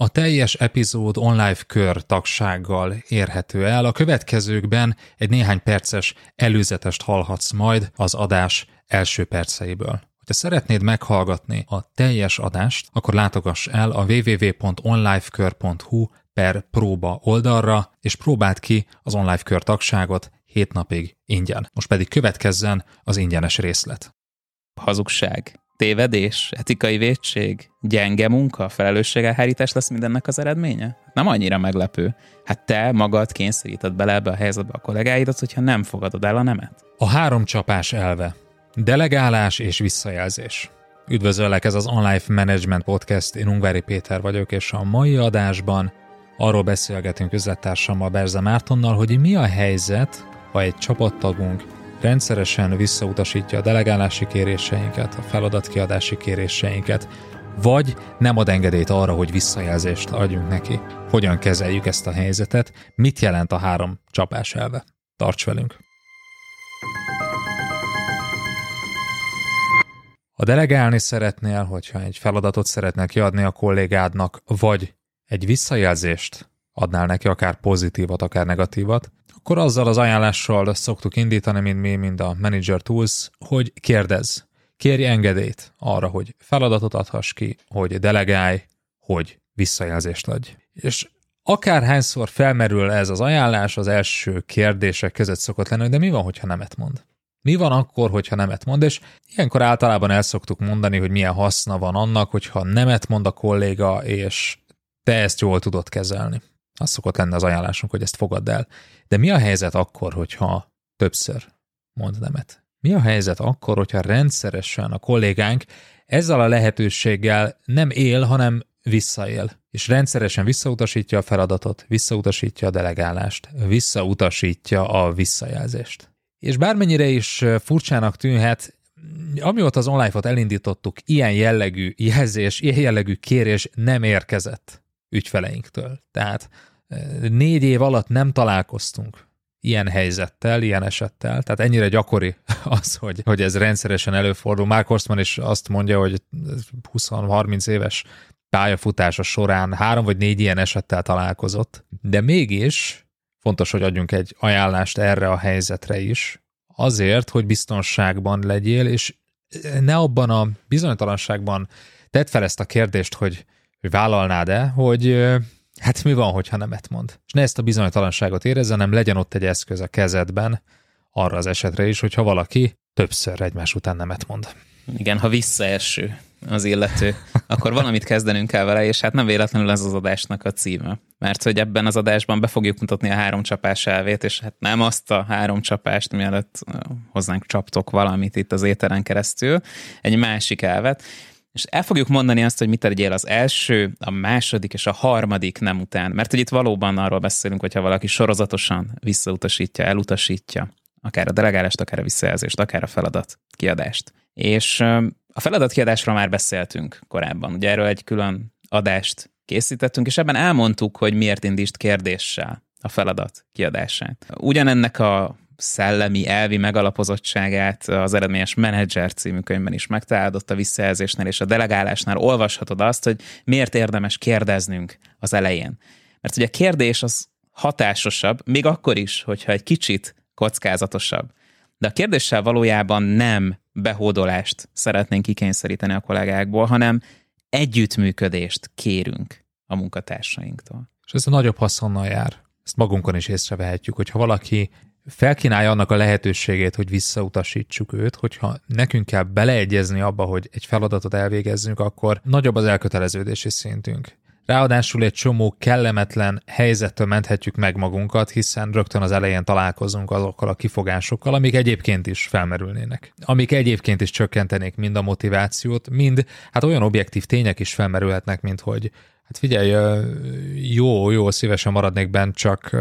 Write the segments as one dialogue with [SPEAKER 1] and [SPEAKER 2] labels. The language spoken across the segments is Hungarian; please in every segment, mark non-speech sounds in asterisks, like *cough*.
[SPEAKER 1] A teljes epizód online kör tagsággal érhető el. A következőkben egy néhány perces előzetest hallhatsz majd az adás első perceiből. Ha szeretnéd meghallgatni a teljes adást, akkor látogass el a www.onlifekör.hu per próba oldalra, és próbáld ki az online kör tagságot 7 napig ingyen. Most pedig következzen az ingyenes részlet.
[SPEAKER 2] Hazugság, tévedés, etikai védség, gyenge munka, felelősségelhárítás lesz mindennek az eredménye? Nem annyira meglepő. Hát te magad kényszeríted bele ebbe a helyzetbe a kollégáidat, hogyha nem fogadod el a nemet.
[SPEAKER 1] A három csapás elve. Delegálás és visszajelzés. Üdvözöllek, ez az Online Management Podcast, én Ungvári Péter vagyok, és a mai adásban arról beszélgetünk üzlettársammal Berze Mártonnal, hogy mi a helyzet, ha egy csapattagunk rendszeresen visszautasítja a delegálási kéréseinket, a feladatkiadási kéréseinket, vagy nem ad engedélyt arra, hogy visszajelzést adjunk neki. Hogyan kezeljük ezt a helyzetet, mit jelent a három csapás elve. Tarts velünk! Ha delegálni szeretnél, hogyha egy feladatot szeretnél kiadni a kollégádnak, vagy egy visszajelzést adnál neki, akár pozitívat, akár negatívat, akkor azzal az ajánlással szoktuk indítani, mint mi, mint a Manager Tools, hogy kérdezz, kérj engedélyt arra, hogy feladatot adhass ki, hogy delegálj, hogy visszajelzést adj. És akárhányszor felmerül ez az ajánlás, az első kérdések között szokott lenni, de mi van, hogyha nemet mond? Mi van akkor, hogyha nemet mond, és ilyenkor általában el szoktuk mondani, hogy milyen haszna van annak, hogyha nemet mond a kolléga, és te ezt jól tudod kezelni. Az szokott lenni az ajánlásunk, hogy ezt fogadd el. De mi a helyzet akkor, hogyha többször mond nemet? Mi a helyzet akkor, hogyha rendszeresen a kollégánk ezzel a lehetőséggel nem él, hanem visszaél, és rendszeresen visszautasítja a feladatot, visszautasítja a delegálást, visszautasítja a visszajelzést. És bármennyire is furcsának tűnhet, amióta az online-ot elindítottuk, ilyen jellegű jelzés, ilyen jellegű kérés nem érkezett ügyfeleinktől. Tehát négy év alatt nem találkoztunk ilyen helyzettel, ilyen esettel. Tehát ennyire gyakori *laughs* az, hogy, hogy ez rendszeresen előfordul. Mark Horstman is azt mondja, hogy 20-30 éves pályafutása során három vagy négy ilyen esettel találkozott, de mégis fontos, hogy adjunk egy ajánlást erre a helyzetre is, azért, hogy biztonságban legyél, és ne abban a bizonytalanságban tedd fel ezt a kérdést, hogy, hogy vállalnád-e, hogy hát mi van, hogyha nemet mond. És ne ezt a bizonytalanságot érezze, hanem legyen ott egy eszköz a kezedben arra az esetre is, hogyha valaki többször egymás után nemet mond.
[SPEAKER 2] Igen, ha visszaeső az illető, akkor valamit kezdenünk kell vele, és hát nem véletlenül ez az adásnak a címe. Mert hogy ebben az adásban be fogjuk mutatni a három csapás elvét, és hát nem azt a három csapást, mielőtt hozzánk csaptok valamit itt az éteren keresztül, egy másik elvet, és el fogjuk mondani azt, hogy mit tegyél az első, a második és a harmadik nem után. Mert hogy itt valóban arról beszélünk, hogyha valaki sorozatosan visszautasítja, elutasítja, akár a delegálást, akár a visszajelzést, akár a feladat kiadást. És a feladatkiadásról már beszéltünk korábban. Ugye erről egy külön adást készítettünk, és ebben elmondtuk, hogy miért indítsd kérdéssel a feladat kiadását. Ugyanennek a szellemi, elvi megalapozottságát az Eredményes Menedzser című könyvben is megtalálod, a visszajelzésnél és a delegálásnál olvashatod azt, hogy miért érdemes kérdeznünk az elején. Mert ugye a kérdés az hatásosabb, még akkor is, hogyha egy kicsit kockázatosabb. De a kérdéssel valójában nem behódolást szeretnénk kikényszeríteni a kollégákból, hanem együttműködést kérünk a munkatársainktól.
[SPEAKER 1] És ez a nagyobb haszonnal jár. Ezt magunkon is észrevehetjük, hogyha valaki felkínálja annak a lehetőségét, hogy visszautasítsuk őt, hogyha nekünk kell beleegyezni abba, hogy egy feladatot elvégezzünk, akkor nagyobb az elköteleződési szintünk. Ráadásul egy csomó kellemetlen helyzettől menthetjük meg magunkat, hiszen rögtön az elején találkozunk azokkal a kifogásokkal, amik egyébként is felmerülnének. Amik egyébként is csökkentenék mind a motivációt, mind hát olyan objektív tények is felmerülhetnek, mint hogy hát figyelj, jó, jó, szívesen maradnék bent, csak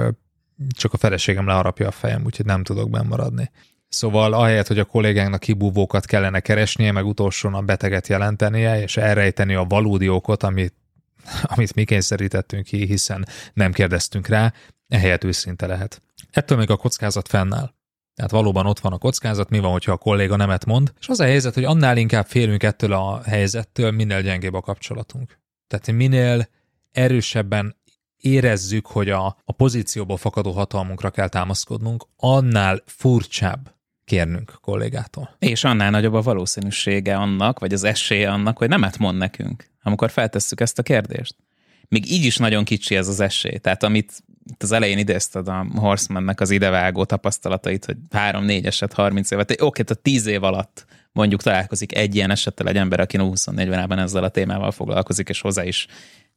[SPEAKER 1] csak a feleségem leharapja a fejem, úgyhogy nem tudok benn maradni. Szóval ahelyett, hogy a kollégánknak kibúvókat kellene keresnie, meg utolsón a beteget jelentenie, és elrejteni a valódi okot, amit, *laughs* amit mi kényszerítettünk ki, hiszen nem kérdeztünk rá, ehelyett őszinte lehet. Ettől még a kockázat fennáll. Tehát valóban ott van a kockázat, mi van, hogyha a kolléga nemet mond, és az a helyzet, hogy annál inkább félünk ettől a helyzettől, minél gyengébb a kapcsolatunk. Tehát minél erősebben érezzük, hogy a, a pozícióból fakadó hatalmunkra kell támaszkodnunk, annál furcsább kérnünk kollégától.
[SPEAKER 2] És annál nagyobb a valószínűsége annak, vagy az esélye annak, hogy nemet mond nekünk, amikor feltesszük ezt a kérdést. Még így is nagyon kicsi ez az esély. Tehát amit itt az elején idézted a Horsemannek az idevágó tapasztalatait, hogy három-négy eset, 30 évet, oké, okay, tehát 10 év alatt mondjuk találkozik egy ilyen esettel egy ember, aki 24 ben ezzel a témával foglalkozik, és hozzá is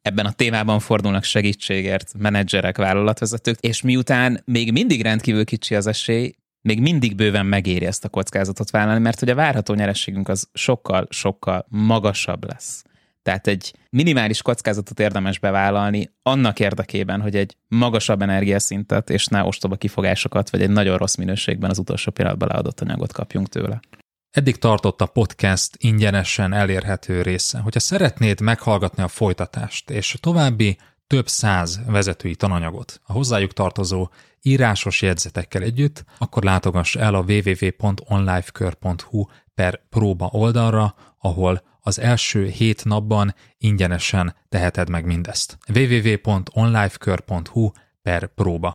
[SPEAKER 2] ebben a témában fordulnak segítségért menedzserek, vállalatvezetők, és miután még mindig rendkívül kicsi az esély, még mindig bőven megéri ezt a kockázatot vállalni, mert hogy a várható nyerességünk az sokkal-sokkal magasabb lesz. Tehát egy minimális kockázatot érdemes bevállalni annak érdekében, hogy egy magasabb energiaszintet és ne ostoba kifogásokat, vagy egy nagyon rossz minőségben az utolsó pillanatban leadott anyagot kapjunk tőle.
[SPEAKER 1] Eddig tartott a podcast ingyenesen elérhető része. Hogyha szeretnéd meghallgatni a folytatást és további több száz vezetői tananyagot a hozzájuk tartozó írásos jegyzetekkel együtt, akkor látogass el a www.onlifekör.hu per próba oldalra, ahol az első hét napban ingyenesen teheted meg mindezt. www.onlifekör.hu per próba.